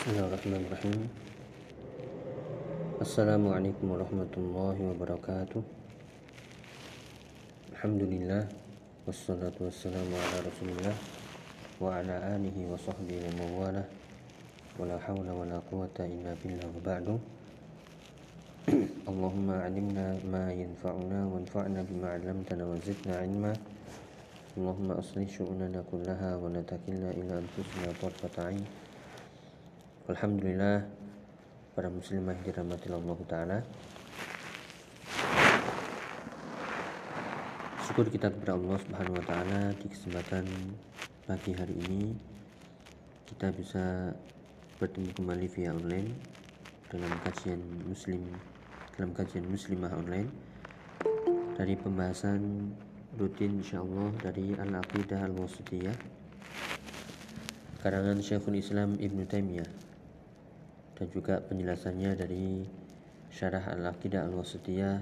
Bismillahirrahmanirrahim Assalamualaikum warahmatullahi wabarakatuh Alhamdulillah Wassalatu wassalamu ala rasulillah Wa ala alihi wa sahbihi wa mawala Wa la hawla wa la quwata illa billah wa ba'du Allahumma alimna ma yanfa'una Wanfa'na bima alamtana wa zidna ilma Allahumma aslih syu'unana kullaha Wa la takilna ila anfusina tarfata ain Alhamdulillah para muslimah dirahmati Allah taala. Syukur kita kepada Allah Subhanahu wa taala di kesempatan pagi hari ini kita bisa bertemu kembali via online dalam kajian muslim dalam kajian muslimah online dari pembahasan rutin insyaallah dari Al-Aqidah Al-Wasitiyah karangan Syekhul Islam Ibn Taimiyah dan juga penjelasannya dari Syarah Al-Aqidah Al-Wasitiyah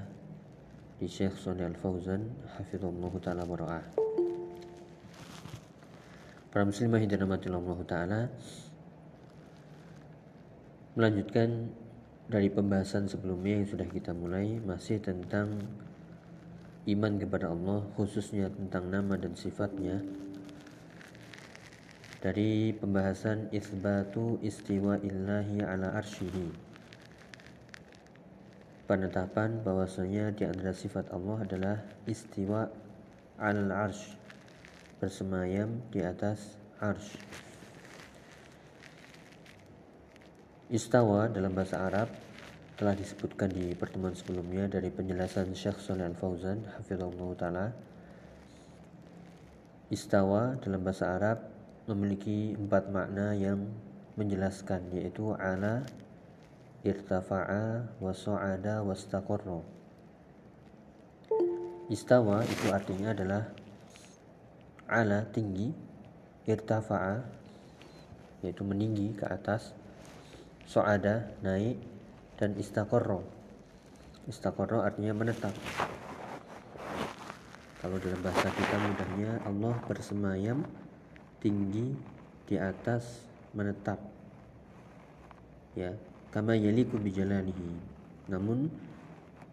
di Syekh Shalih Al-Fauzan hafizallahu taala bara'ah. Para muslimah yang dirahmati Allah taala melanjutkan dari pembahasan sebelumnya yang sudah kita mulai masih tentang iman kepada Allah khususnya tentang nama dan sifatnya dari pembahasan isbatu istiwa illahi ala arsyihi. Penetapan bahwasanya di antara sifat Allah adalah istiwa al arsh bersemayam di atas arsh. Istawa dalam bahasa Arab telah disebutkan di pertemuan sebelumnya dari penjelasan Syekh Shalih Al-Fauzan hafizallahu taala. Istawa dalam bahasa Arab memiliki empat makna yang menjelaskan yaitu ala irtafa'a wa sa'ada wa staqarra istawa itu artinya adalah ala tinggi irtafa'a yaitu meninggi ke atas so'ada naik dan istaqarra. Istaqarra artinya menetap. Kalau dalam bahasa kita mudahnya Allah bersemayam tinggi di atas menetap. Ya kama yaliku bijalanihi. Namun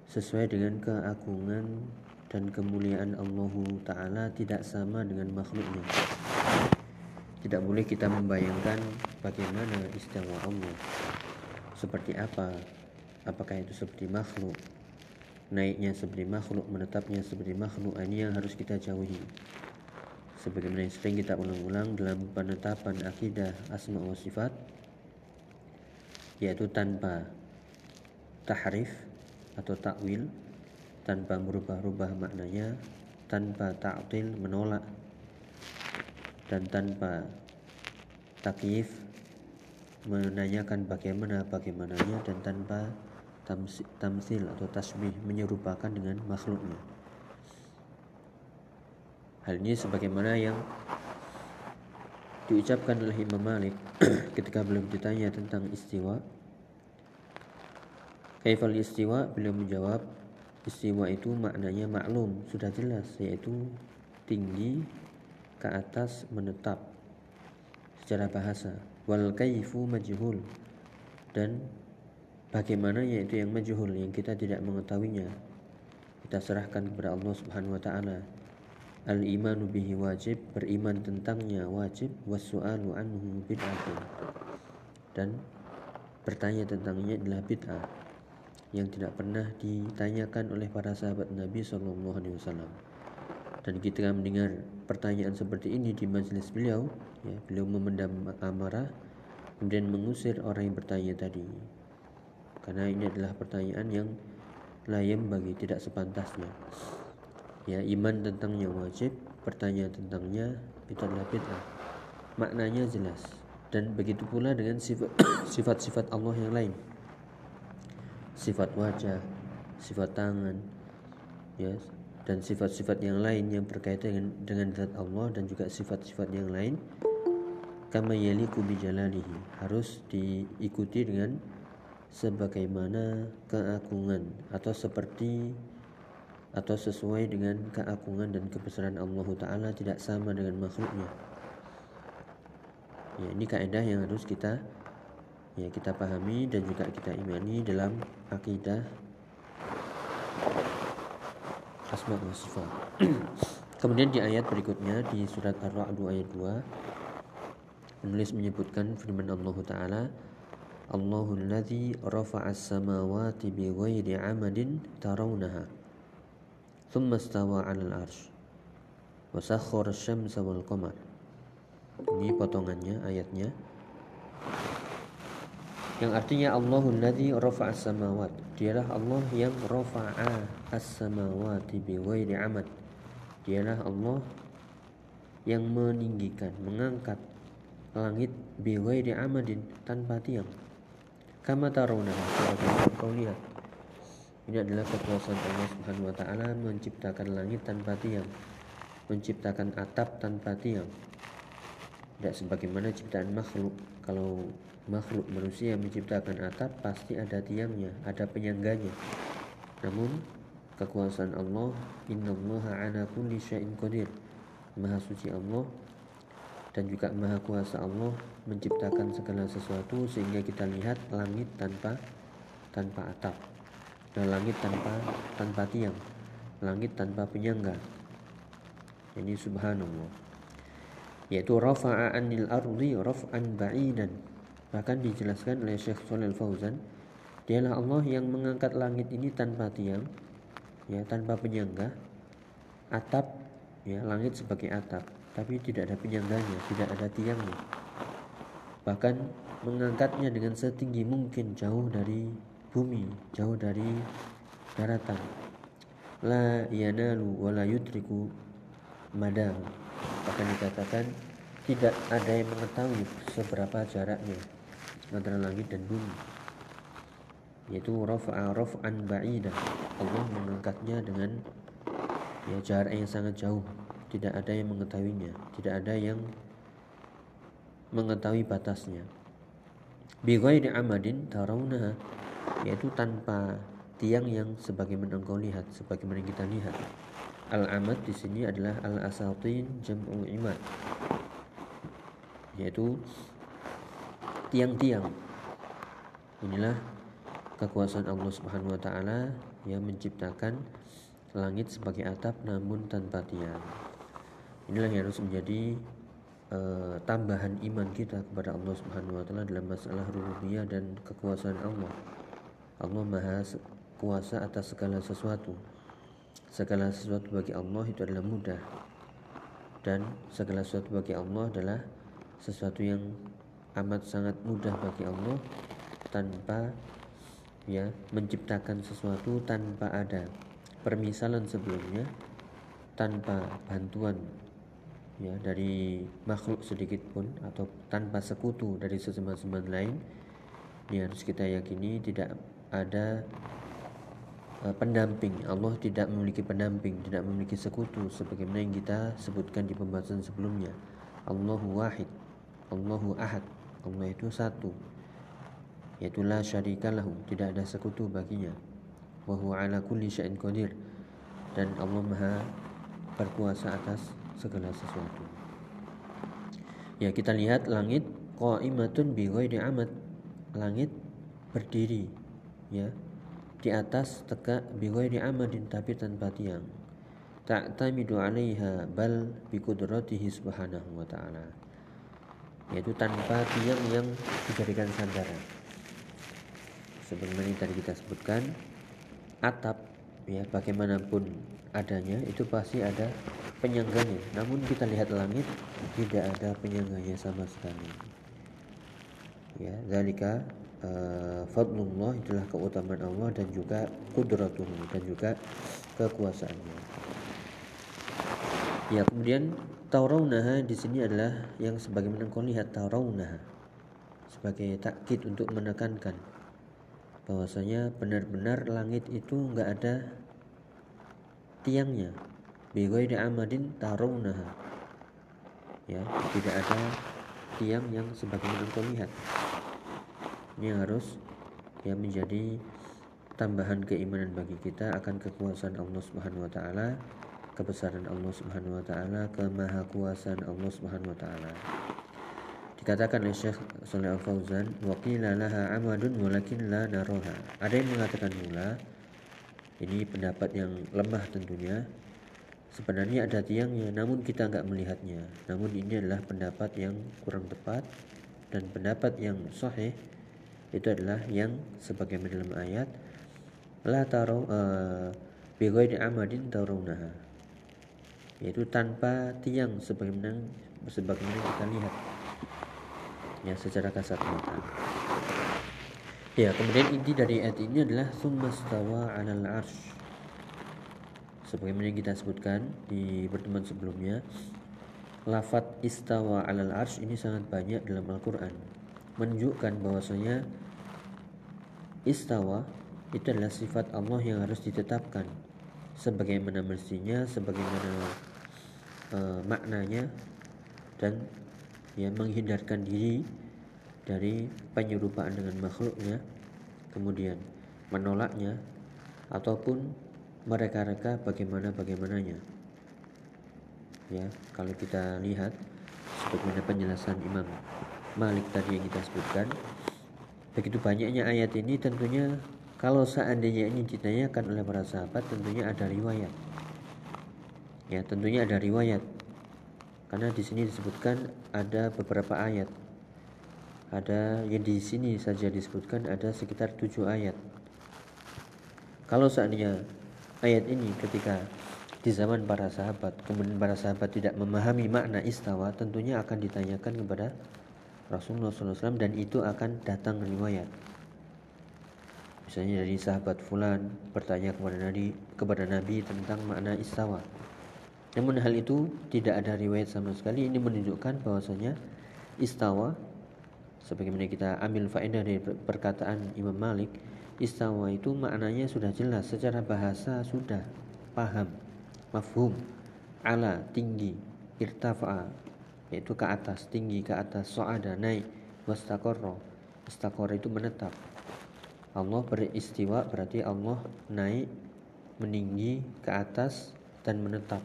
sesuai dengan keagungan dan kemuliaan Allah Ta'ala tidak sama dengan makhluknya. Tidak boleh kita membayangkan bagaimana istiwa Allah. Seperti apa? Apakah itu seperti makhluk? Naiknya seperti makhluk menetapnya seperti makhluk ini yang harus kita jauhi sebagaimana yang sering kita ulang-ulang dalam penetapan akidah asma wa sifat yaitu tanpa tahrif atau takwil tanpa merubah-rubah maknanya tanpa ta'til menolak dan tanpa takyif menanyakan bagaimana bagaimananya dan tanpa tamsil atau tasbih menyerupakan dengan makhluknya Hal ini sebagaimana yang diucapkan oleh Imam Malik ketika beliau ditanya tentang istiwa. Kaifal istiwa? Beliau menjawab, istiwa itu maknanya maklum, sudah jelas yaitu tinggi ke atas menetap secara bahasa. Wal kaifu majhul dan bagaimana yaitu yang majhul yang kita tidak mengetahuinya. Kita serahkan kepada Allah Subhanahu wa taala Al-imanu bihi wajib, beriman tentangnya wajib, wasu'alu anhu bid'atun. Dan bertanya tentangnya adalah bid'ah yang tidak pernah ditanyakan oleh para sahabat Nabi Shallallahu Alaihi Wasallam. Dan kita mendengar pertanyaan seperti ini di majelis beliau, ya, beliau memendam amarah, kemudian mengusir orang yang bertanya tadi. Karena ini adalah pertanyaan yang layem bagi tidak sepantasnya ya iman tentangnya wajib pertanyaan tentangnya itu adalah bid'ah. Maknanya jelas. Dan begitu pula dengan sifat-sifat Allah yang lain. Sifat wajah sifat tangan ya dan sifat-sifat yang lain yang berkaitan dengan dengan zat Allah dan juga sifat-sifat yang lain. Kama yaliku bijalalihi harus diikuti dengan sebagaimana keagungan atau seperti atau sesuai dengan keagungan dan kebesaran Allah Ta'ala tidak sama dengan makhluknya ya, ini kaidah yang harus kita ya kita pahami dan juga kita imani dalam akidah asma wa sifat. Kemudian di ayat berikutnya di surat Ar-Ra'd ayat 2 penulis menyebutkan firman Allah taala Allahul ladzi rafa'a as-samawati bighairi 'amadin tarawnaha thumma istawa 'alal 'arsy wa sakhkhara asy-syamsa. Ini potongannya ayatnya. Yang artinya Allahul ladzi rafa'a samawat. Dialah Allah yang rafa'a as-samawati bi ghairi amad dialah Allah yang meninggikan mengangkat langit bi ghairi amadin tanpa tiang. Kama tarawna kau lihat ini adalah kekuasaan Allah Subhanahu wa taala menciptakan langit tanpa tiang menciptakan atap tanpa tiang tidak sebagaimana ciptaan makhluk kalau makhluk manusia menciptakan atap pasti ada tiangnya, ada penyangganya. Namun kekuasaan Allah, innallaha ala kulli syai'in qadir. Maha suci Allah dan juga maha kuasa Allah menciptakan segala sesuatu sehingga kita lihat langit tanpa tanpa atap dan langit tanpa tanpa tiang langit tanpa penyangga. Ini subhanallah. Yaitu rafa'a anil ardi raf'an ba'idan. Bahkan dijelaskan oleh Syekh Shalal Fauzan, dialah Allah yang mengangkat langit ini tanpa tiang, ya tanpa penyangga, atap, ya langit sebagai atap, tapi tidak ada penyangganya, tidak ada tiangnya. Bahkan mengangkatnya dengan setinggi mungkin jauh dari bumi, jauh dari daratan. La yanalu wa la yudriku madam. Bahkan dikatakan tidak ada yang mengetahui seberapa jaraknya antara langit dan bumi yaitu rafa'a raf'an ba'ida. Allah mengangkatnya dengan ya jarak yang sangat jauh. Tidak ada yang mengetahuinya. Tidak ada yang mengetahui batasnya. Bi ghairi amadin tarawnaha yaitu tanpa tiang yang sebagaimana engkau lihat sebagaimana kita lihat al amad di sini adalah al asatin jam'u imad yaitu tiang-tiang. Inilah kekuasaan Allah Subhanahu wa taala yang menciptakan langit sebagai atap namun tanpa tiang. Inilah yang harus menjadi uh, tambahan iman kita kepada Allah Subhanahu wa taala dalam masalah rububiyah dan kekuasaan Allah. Allah Maha kuasa atas segala sesuatu. Segala sesuatu bagi Allah itu adalah mudah. Dan segala sesuatu bagi Allah adalah sesuatu yang amat sangat mudah bagi Allah tanpa ya menciptakan sesuatu tanpa ada permisalan sebelumnya tanpa bantuan ya dari makhluk sedikit pun atau tanpa sekutu dari sesama-sama lain ini harus kita yakini tidak ada uh, pendamping. Allah tidak memiliki pendamping tidak memiliki sekutu sebagaimana yang kita sebutkan di pembahasan sebelumnya. Allahu wahid Allahu ahad Allah itu satu yaitu la syarikalahu tidak ada sekutu baginya. Wa huwa ala kulli syai'in qadir. Dan Allah Maha berkuasa atas segala sesuatu. Ya kita lihat langit qaimatun bi ghairi amad langit berdiri ya. Di atas tegak bi ghairi amadin tapi tanpa tiang. Ta'tamidu 'alaiha bal bi qudratihi subhanahu wa ta'ala. Yaitu tanpa tiang yang dijadikan sandaran. Sebagaimana tadi kita sebutkan atap ya bagaimanapun adanya itu pasti ada penyangganya namun kita lihat langit tidak ada penyangganya sama sekali. Ya zalika uh, fadlullah itulah keutamaan Allah dan juga kudratuh dan juga kekuasaannya. Ya kemudian Tauraunaha di sini adalah yang sebagaimana kau lihat tauraunaha sebagai takkid untuk menekankan bahwasanya benar-benar langit itu enggak ada tiangnya. Bighairi amadin tauraunaha. Ya tidak ada tiang yang sebagaimana kau lihat ini harus ya menjadi tambahan keimanan bagi kita akan kekuasaan Allah Subhanahu wa taala kebesaran Allah Subhanahu wa taala, kemahakuasaan Allah Subhanahu wa taala. dikatakan oleh Syekh Saleh Al Fauzan waqila laha amadun walakin la naroha ada yang mengatakan mula ini pendapat yang lemah tentunya sebenarnya ada tiangnya namun kita nggak melihatnya namun ini adalah pendapat yang kurang tepat dan pendapat yang sahih itu adalah yang sebagai dalam ayat la taro uh, ghairi amadin tarawnaha yaitu tanpa tiang sebagaimana sebagaimana kita lihat ya secara kasat mata. Ya, kemudian inti dari ayat ini adalah summastawa 'alal arsh. Sebagaimana kita sebutkan di pertemuan sebelumnya, lafat istawa 'alal arsh ini sangat banyak dalam Al-Qur'an. Menunjukkan bahwasanya istawa itu adalah sifat Allah yang harus ditetapkan. Sebagaimana mestinya, sebagaimana uh, maknanya dan ya menghindarkan diri dari penyerupaan dengan makhluknya kemudian menolaknya ataupun mereka-reka bagaimana bagaimananya ya kalau kita lihat sebagaimana penjelasan Imam Malik tadi yang kita sebutkan begitu banyaknya ayat ini tentunya kalau seandainya ini ditanyakan oleh para sahabat tentunya ada riwayat ya tentunya ada riwayat karena di sini disebutkan ada beberapa ayat. Ada yang di sini saja disebutkan ada sekitar tujuh ayat. Kalau seandainya ayat ini ketika di zaman para sahabat, kemudian para sahabat tidak memahami makna istawa, tentunya akan ditanyakan kepada Rasulullah SAW dan itu akan datang riwayat. Misalnya dari sahabat fulan bertanya kepada Nabi kepada Nabi tentang makna istawa. Namun hal itu tidak ada riwayat sama sekali. Ini menunjukkan bahwasanya istawa sebagaimana kita ambil faedah dari perkataan Imam Malik, istawa itu maknanya sudah jelas secara bahasa sudah paham, mafhum, ala tinggi, irtafa'a yaitu ke atas, tinggi ke atas, so'ada naik, wastaqarra. Istaqarra itu menetap. Allah beristiwa berarti Allah naik meninggi ke atas dan menetap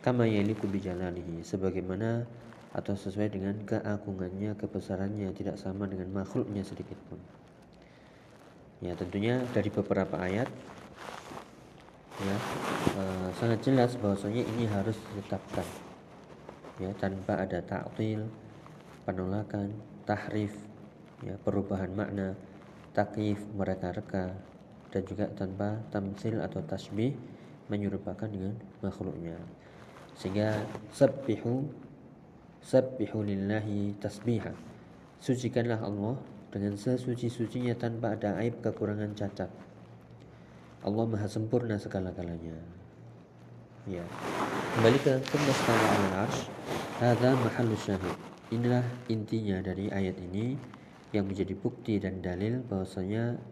kama yaliku bijalalihi sebagaimana atau sesuai dengan keagungannya, kebesarannya tidak sama dengan makhluknya sedikit pun. Ya, tentunya dari beberapa ayat ya e, sangat jelas bahwasanya ini harus ditetapkan ya tanpa ada ta'til, penolakan, tahrif, ya perubahan makna, takyif, mereka-reka dan juga tanpa tamsil atau tasbih menyerupakan dengan makhluknya. Sehingga sabbihu sabbihu lillahi tasbiha. Sucikanlah Allah dengan sesuci-sucinya tanpa ada aib kekurangan cacat. Allah Maha sempurna segala-galanya. Ya. Kembali ke kemastawa al-arsh. Hadza mahallu syahid. Inilah intinya dari ayat ini yang menjadi bukti dan dalil bahwasanya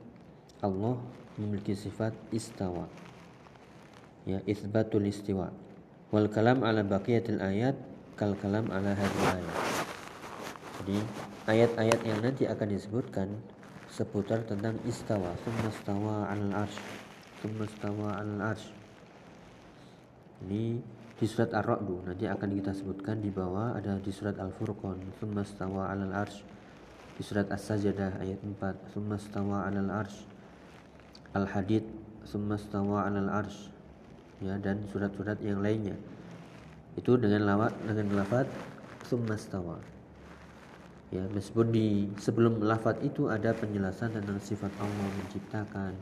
Allah memiliki sifat istawa. Ya, isbatul istiwa wal kalam ala baqiyatil ayat kal kalam ala hadhihi ayat. Jadi ayat-ayat yang nanti akan disebutkan seputar tentang istawa, summa stawa al arsh, summa stawa al arsh. Ini di surat Ar-Ra'd nanti akan kita sebutkan di bawah ada di surat Al-Furqan, summa stawa al arsh. Di surat As-Sajdah ayat 4, summa stawa al arsh. Al-Hadid, summa stawa al arsh ya dan surat-surat yang lainnya itu dengan lawat dengan lafat summastawa ya meskipun di sebelum lafat itu ada penjelasan tentang sifat Allah menciptakan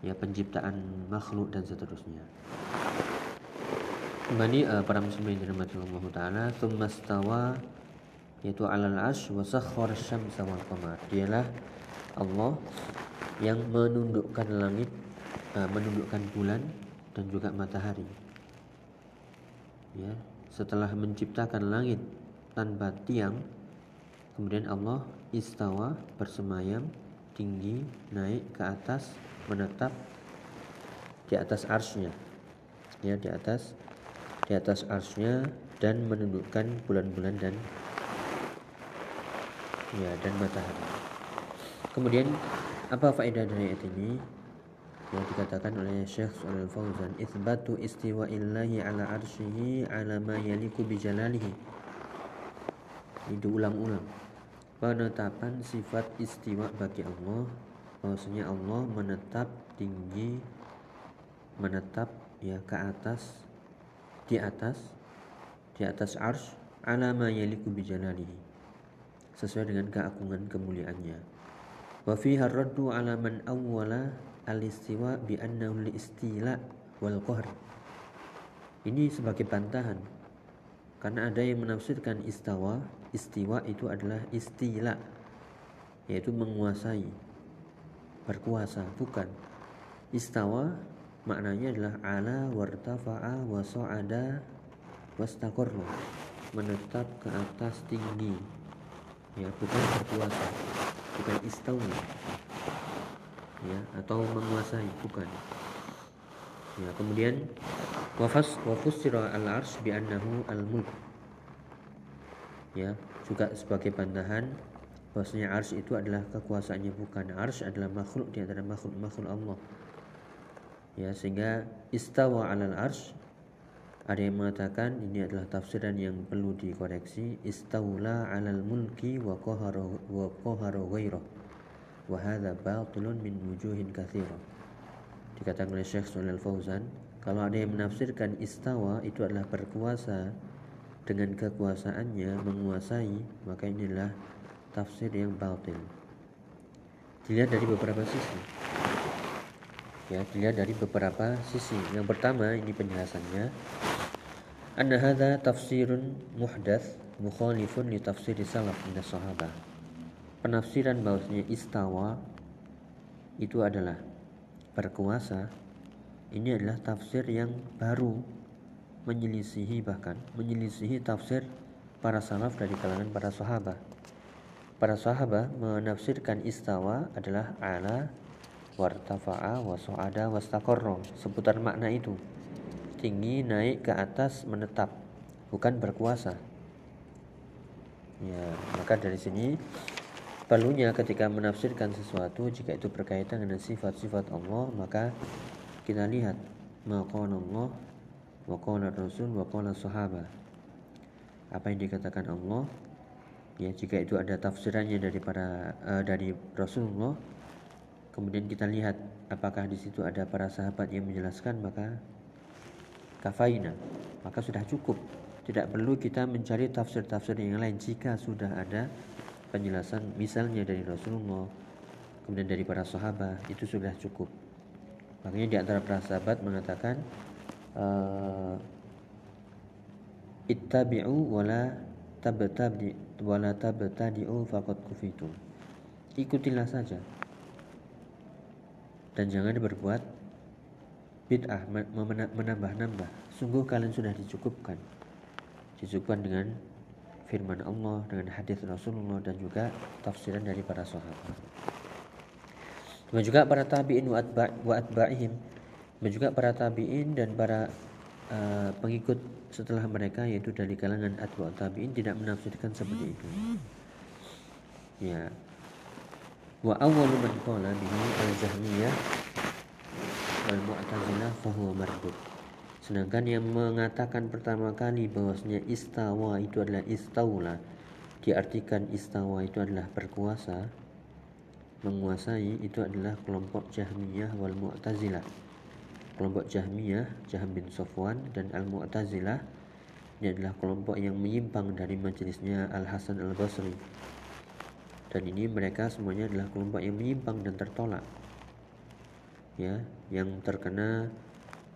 ya penciptaan makhluk dan seterusnya kembali uh, para muslimin dirahmati Allah taala summastawa yaitu alal ash wa sakhkhara syamsa wal qamar dialah Allah yang menundukkan langit uh, menundukkan bulan dan juga matahari. Ya, setelah menciptakan langit tanpa tiang, kemudian Allah istawa bersemayam tinggi naik ke atas menetap di atas arsnya ya di atas di atas arsnya dan menundukkan bulan-bulan dan ya dan matahari. Kemudian apa faedah dari ayat ini? Yang dikatakan oleh Syekh Shalal Fauzan isbatu istiwa illahi ala arsyihi ala ma yaliku bijalalihi. Ini diulang-ulang penetapan sifat istiwa bagi Allah bahwasanya Allah menetap tinggi menetap ya ke atas di atas di atas ars alama yaliku bijalalihi sesuai dengan keagungan kemuliaannya. Wa fiha raddu ala man awwala al-istiwa bi annahu istila wal qahr. Ini sebagai bantahan. Karena ada yang menafsirkan istawa istiwa itu adalah istila yaitu menguasai berkuasa bukan. Istawa maknanya adalah ala wartafa'a wa sa'ada wastaqarra menetap ke atas tinggi. Ya bukan berkuasa. Bukan istawi ya atau menguasai. Bukan. Ya kemudian wafas wafusira al ars bi annahu al mulk ya juga sebagai bantahan bahwasanya ars itu adalah kekuasaannya. Bukan ars adalah makhluk di antara makhluk makhluk Allah ya sehingga istawa alal ars ada yang mengatakan ini adalah tafsiran yang perlu dikoreksi istaula alal mulki wa qahara wa qahara ghairah. Wa hadha batilun min wujuhin katsira dikatakan oleh Syekh Shalal Fauzan kalau ada yang menafsirkan istawa itu adalah berkuasa dengan kekuasaannya menguasai maka inilah tafsir yang batil. Dilihat dari beberapa sisi ya dilihat dari beberapa sisi. Yang pertama ini penjelasannya. Anna hadha tafsirun muhdath mukhalifun li tafsir salaf min sahabah. Penafsiran bahwasanya istawa itu adalah berkuasa ini adalah tafsir yang baru menyelisihi bahkan menyelisihi tafsir para salaf dari kalangan para sahabat Para sahabat menafsirkan istawa adalah ala wartafa'a wa su'ada wastaqarra seputar makna itu. Tinggi naik ke atas menetap bukan berkuasa. Ya maka dari sini perlunya ketika menafsirkan sesuatu jika itu berkaitan dengan sifat-sifat Allah maka kita lihat maqala Allah wa qala Rasul wa qala sahabat. Apa yang dikatakan Allah? Ya jika itu ada tafsirannya dari para uh, dari Rasulullah kemudian kita lihat apakah di situ ada para sahabat yang menjelaskan maka kafaina maka sudah cukup tidak perlu kita mencari tafsir-tafsir yang lain jika sudah ada penjelasan misalnya dari Rasulullah kemudian dari para sahabat itu sudah cukup makanya di antara para sahabat mengatakan uh, ittabi'u wala tabtadi wala tabtadi'u faqad kufitum. Ikutilah saja. Dan jangan berbuat bid'ah menambah-nambah. Sungguh kalian sudah dicukupkan. Dicukupkan dengan firman Allah, dengan hadis Rasulullah dan juga tafsiran dari para sahabat. Dan juga para tabi'in wa atba'ihim dan juga para tabi'in dan para uh, pengikut setelah mereka yaitu dari kalangan atba tabi'in tidak menafsirkan seperti itu. Ya. Wa awwalu man qala bihi al-Jahmiyah wal Mu'tazilah fa huwa mardud. Sedangkan yang mengatakan pertama kali bahwasanya istawa itu adalah istaula diartikan istawa itu adalah berkuasa menguasai itu adalah kelompok Jahmiyah wal Mu'tazilah kelompok Jahmiyah, Jahm bin Sofwan dan Al-Mu'tazilah ini adalah kelompok yang menyimpang dari majelisnya Al-Hasan Al-Basri. Dan ini mereka semuanya adalah kelompok yang menyimpang dan tertolak. Ya, yang terkena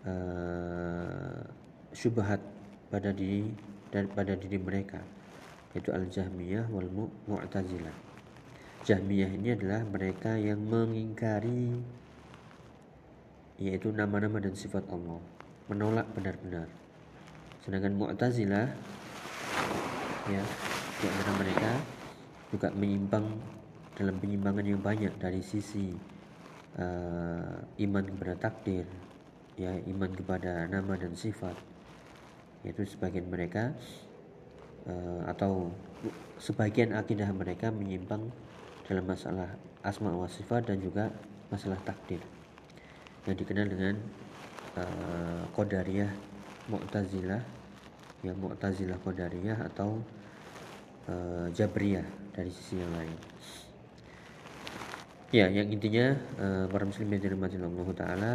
uh, syubhat pada diri dan pada diri mereka yaitu Al-Jahmiyah wal Mu'tazilah. Jahmiyah ini adalah mereka yang mengingkari yaitu nama-nama dan sifat Allah menolak benar-benar sedangkan Mu'tazilah ya di antara mereka juga menyimpang dalam penyimpangan yang banyak dari sisi uh, iman kepada takdir ya iman kepada nama dan sifat yaitu sebagian mereka uh, atau sebagian akidah mereka menyimpang dalam masalah asma wa sifat dan juga masalah takdir yang dikenal dengan uh, Qadariyah Mu'tazilah ya Mu'tazilah Qadariyah atau uh, Jabriyah dari sisi yang lain. Ya, yang intinya uh, para muslimin yang dirahmati Allah taala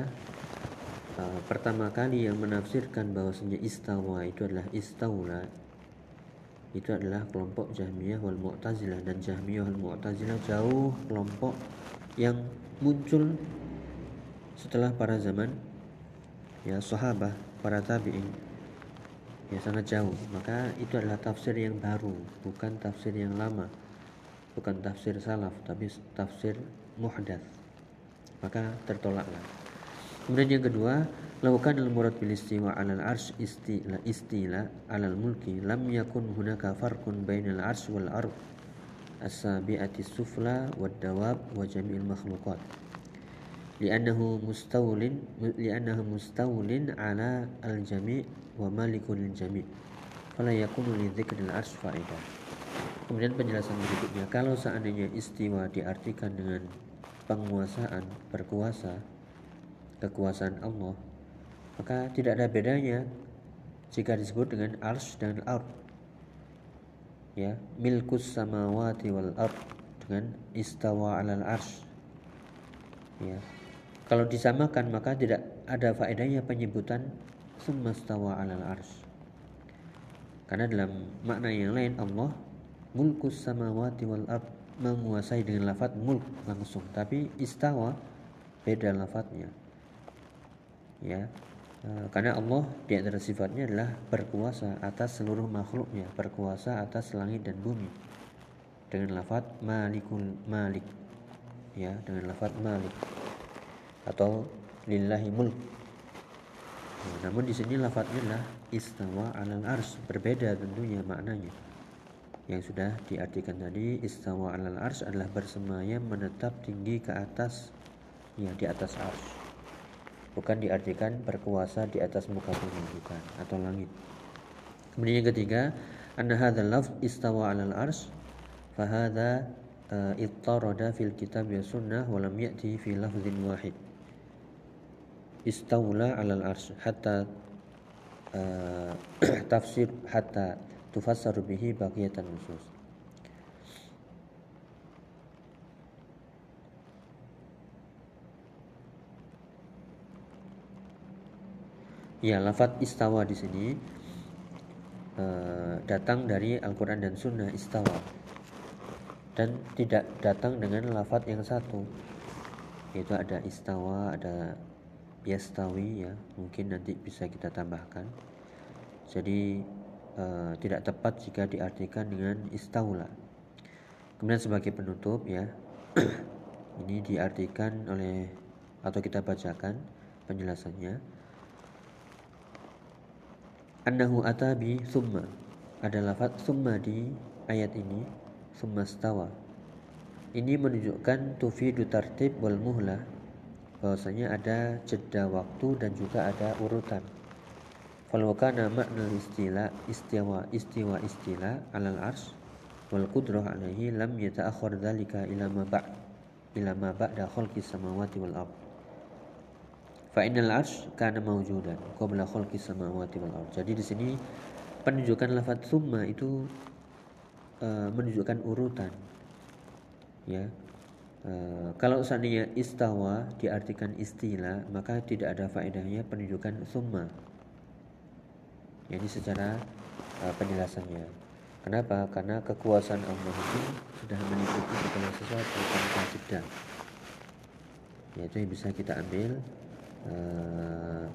uh, pertama kali yang menafsirkan bahwasanya istawa itu adalah istaula itu adalah kelompok Jahmiyah wal Mu'tazilah dan Jahmiyah wal Mu'tazilah jauh kelompok yang muncul setelah para zaman ya sahabat para tabi'in ya sangat jauh. Maka itu adalah tafsir yang baru bukan tafsir yang lama. Bukan tafsir salaf tapi tafsir muhdats maka tertolaklah. Kemudian yang kedua lakukan al murad bil istiwa al arsh istila istila al mulki. Lam yakun hunaka farqun bainal arsh wal ard as-sabi'ati sufla wad dawab wa jami'il makhluqat li'annahu mustawlin ala al-jami' wa malikul jami' fala yakunu li dzikril arsy faedah kemudian penjelasan berikutnya kalau seandainya istiwa diartikan dengan penguasaan berkuasa kekuasaan Allah maka tidak ada bedanya jika disebut dengan arsh dan ard. Ya milkus samawati wal ard dengan istawa alal arsh. Ya kalau disamakan maka tidak ada faedahnya penyebutan semastawa alal ars. Karena dalam makna yang lain Allah mulkus samawati wal ard menguasai dengan lafaz mulk langsung. Tapi istawa beda lafadznya ya e, karena Allah di antara sifatnya adalah berkuasa atas seluruh makhluknya berkuasa atas langit dan bumi. Dengan lafaz malikul malik. Ya dengan lafaz malik atau lillahi mulk. Nah, namun di sini lafadznya adalah istawa alal ars berbeda tentunya maknanya. Yang sudah diartikan tadi istawa alal ars adalah bersemayam menetap tinggi ke atas ya di atas ars. Bukan diartikan berkuasa di atas muka bumi bukan atau langit. Kemudian yang ketiga, anna hadzal lafz istawa alal ars fahadha uh, ittarada fil kitab wa sunnah wa lam ya'ti fi lafzin wahid istaula alal ars hatta uh, tafsir hatta tufassaru bihi baqiyatan nusus. Ya, lafat istawa di sini uh, datang dari Al-Quran dan Sunnah istawa. Dan tidak datang dengan lafat yang satu. Yaitu ada istawa, ada yastawi ya mungkin nanti bisa kita tambahkan. Jadi uh, tidak tepat jika diartikan dengan istaula. Kemudian sebagai penutup ya ini diartikan oleh atau kita bacakan penjelasannya. Annahu atabi summa. Ada lafaz summa di ayat ini summa stawa. Ini menunjukkan tufidu tartib wal muhlah bahwasanya ada jeda waktu dan juga ada urutan. Falau kana makna istilah istiwa istiwa istilah alal ars wal qudrah alaihi lam yata'akhkhar dzalika ila ma ba' ila ma ba'da khalqis samawati wal ard. Fa innal ars kana mawjudan qabla khalqis samawati wal ard. Jadi di sini penunjukan lafaz summa itu uh, menunjukkan urutan. Ya, Eh, kalau seandainya istawa diartikan istilah maka tidak ada faedahnya penunjukan summa. Jadi secara uh, penjelasannya. Kenapa? Karena kekuasaan Allah itu sudah meliputi segala sesuatu tanpa jeda. Yaitu yang bisa kita ambil uh,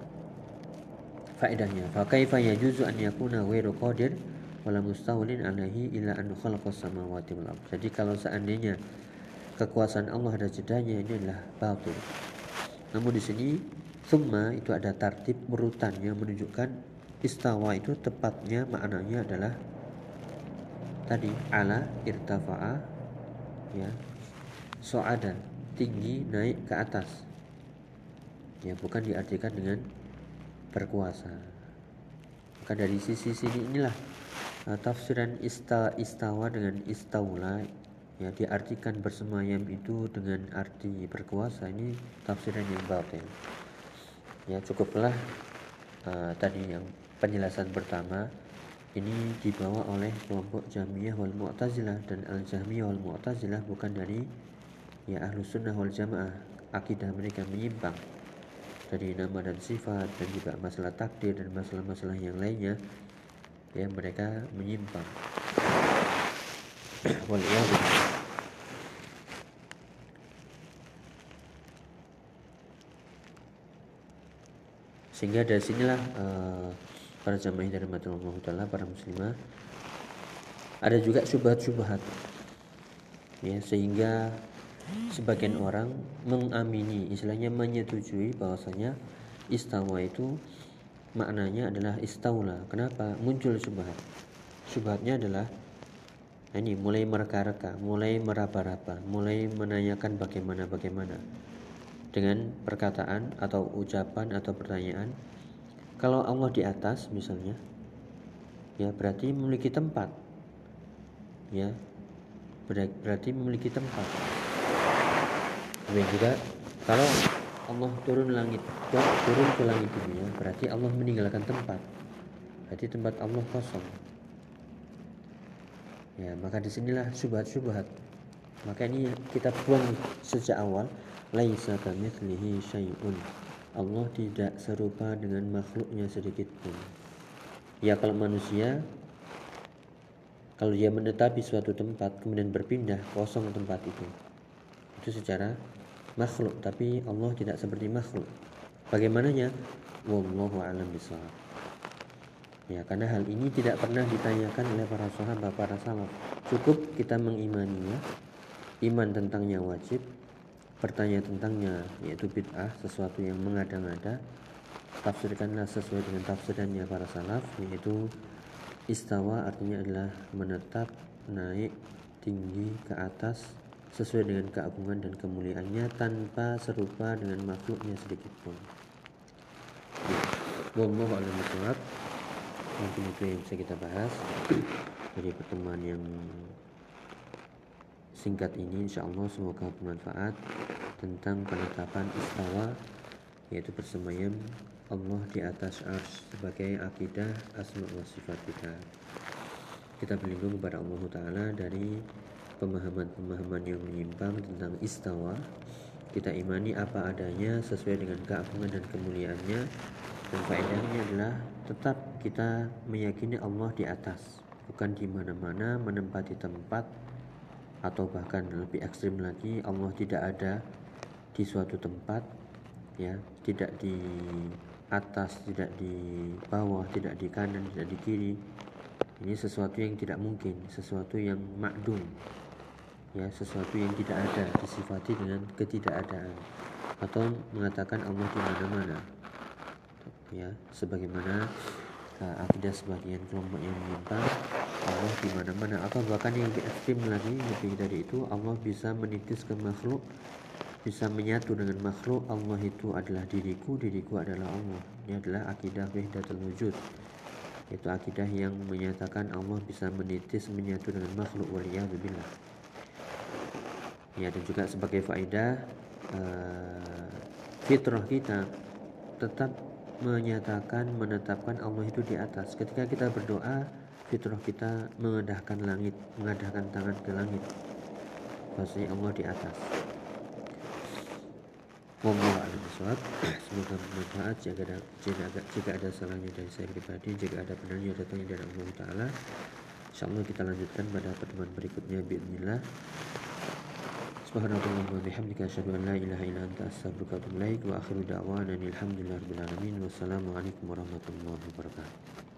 faedahnya. Fa kaifa yajuzu an yakuna ghairu qadir wala mustawlin alaihi illa an khalaqas samawati wal jadi kalau seandainya kekuasaan Allah ada jedanya ini adalah batil. Namun di sini summa itu ada tartib urutan yang menunjukkan istawa itu tepatnya maknanya adalah tadi ala irtafa'a ya so'ada tinggi naik ke atas ya bukan diartikan dengan berkuasa maka dari sisi sini inilah uh, tafsiran ista istawa dengan istaula ya diartikan bersemayam itu dengan arti berkuasa. Ini tafsiran yang batil ya. Cukuplah uh, tadi yang penjelasan pertama. Ini dibawa oleh kelompok Jahmiyah wal Mu'tazilah dan Al-Jahmiyah wal Mu'tazilah bukan dari ya Ahlus Sunnah wal Jamaah. Akidah mereka menyimpang. Dari nama dan sifat dan juga masalah takdir dan masalah-masalah yang lainnya ya mereka menyimpang sehingga dari sinilah uh, para jamaah dari Allah Ta'ala para muslimah ada juga syubhat-syubhat. Ya sehingga sebagian orang mengamini istilahnya menyetujui bahwasanya istawa itu maknanya adalah istaula. Kenapa? Muncul syubhat. Syubhatnya adalah ini mulai mereka-reka mulai meraba-raba mulai menanyakan bagaimana bagaimana dengan perkataan atau ucapan atau pertanyaan kalau Allah di atas misalnya, ya berarti memiliki tempat. Ya, berarti memiliki tempat. Dan juga kalau Allah turun langit, turun ke langit dunia, berarti Allah meninggalkan tempat. Berarti tempat Allah kosong. Ya, maka di sinilah subhat-subhat. Maka ini kita buang sejak awal. Laisa kamitslihi syai'un. Allah tidak serupa dengan makhluknya sedikit pun. Ya kalau manusia kalau dia menetapi suatu tempat kemudian berpindah kosong tempat itu. Itu secara makhluk, tapi Allah tidak seperti makhluk. Bagaimananya? Wallahu a'lam bishawab. Ya, karena hal ini tidak pernah ditanyakan oleh para sahabat, para salaf. Cukup kita mengimaninya. Iman tentangnya wajib, bertanya tentangnya yaitu bid'ah sesuatu yang mengada-ngada tafsirkanlah sesuai dengan tafsirannya para salaf yaitu istawa artinya adalah menetap naik tinggi ke atas sesuai dengan keagungan dan kemuliaannya tanpa serupa dengan makhluknya sedikit pun. Wallahu a'lam Mungkin itu yang bisa kita bahas. Dari pertemuan yang singkat ini insya Allah semoga bermanfaat tentang penetapan istawa yaitu bersemayam Allah di atas ars sebagai akidah asma wa sifat kita. Kita berlindung kepada Allah Ta'ala dari pemahaman-pemahaman yang menyimpang tentang istawa. Kita imani apa adanya sesuai dengan keagungan dan kemuliaannya dan faedahnya adalah tetap kita meyakini Allah di atas bukan di mana-mana menempati tempat atau bahkan lebih ekstrim lagi Allah tidak ada di suatu tempat ya tidak di atas tidak di bawah tidak di kanan tidak di kiri. Ini sesuatu yang tidak mungkin sesuatu yang makdum ya sesuatu yang tidak ada disifati dengan ketidakadaan atau mengatakan Allah di mana-mana ya sebagaimana uh, akidah sebagian kelompok yang menyimpang Allah di mana-mana atau bahkan yang lebih ekstrim lagi lebih dari itu Allah bisa menitis ke makhluk bisa menyatu dengan makhluk Allah itu adalah diriku diriku adalah Allah. Ini adalah akidah wahdatul wujud. Itu akidah yang menyatakan Allah bisa menitis menyatu dengan makhluk waliyahzubillah ya dan juga sebagai faedah uh, fitrah kita tetap menyatakan menetapkan Allah itu di atas ketika kita berdoa fitrah kita mengadahkan langit, mengadahkan tangan ke langit. Bahasanya Allah di atas. Wallahu. Semoga bermanfaat. Jika ada, jika ada, jika ada salahnya dari saya pribadi, jika ada benarnya datangnya dari Allah Taala. Insyaallah kita lanjutkan pada pertemuan berikutnya bismillah. Subhanallah wa bihamdika asyhadu an la ilaha illa anta astaghfiruka wa atubu akhiru da'wana alhamdulillahi rabbil alamin wassalamu alaikum warahmatullahi wabarakatuh.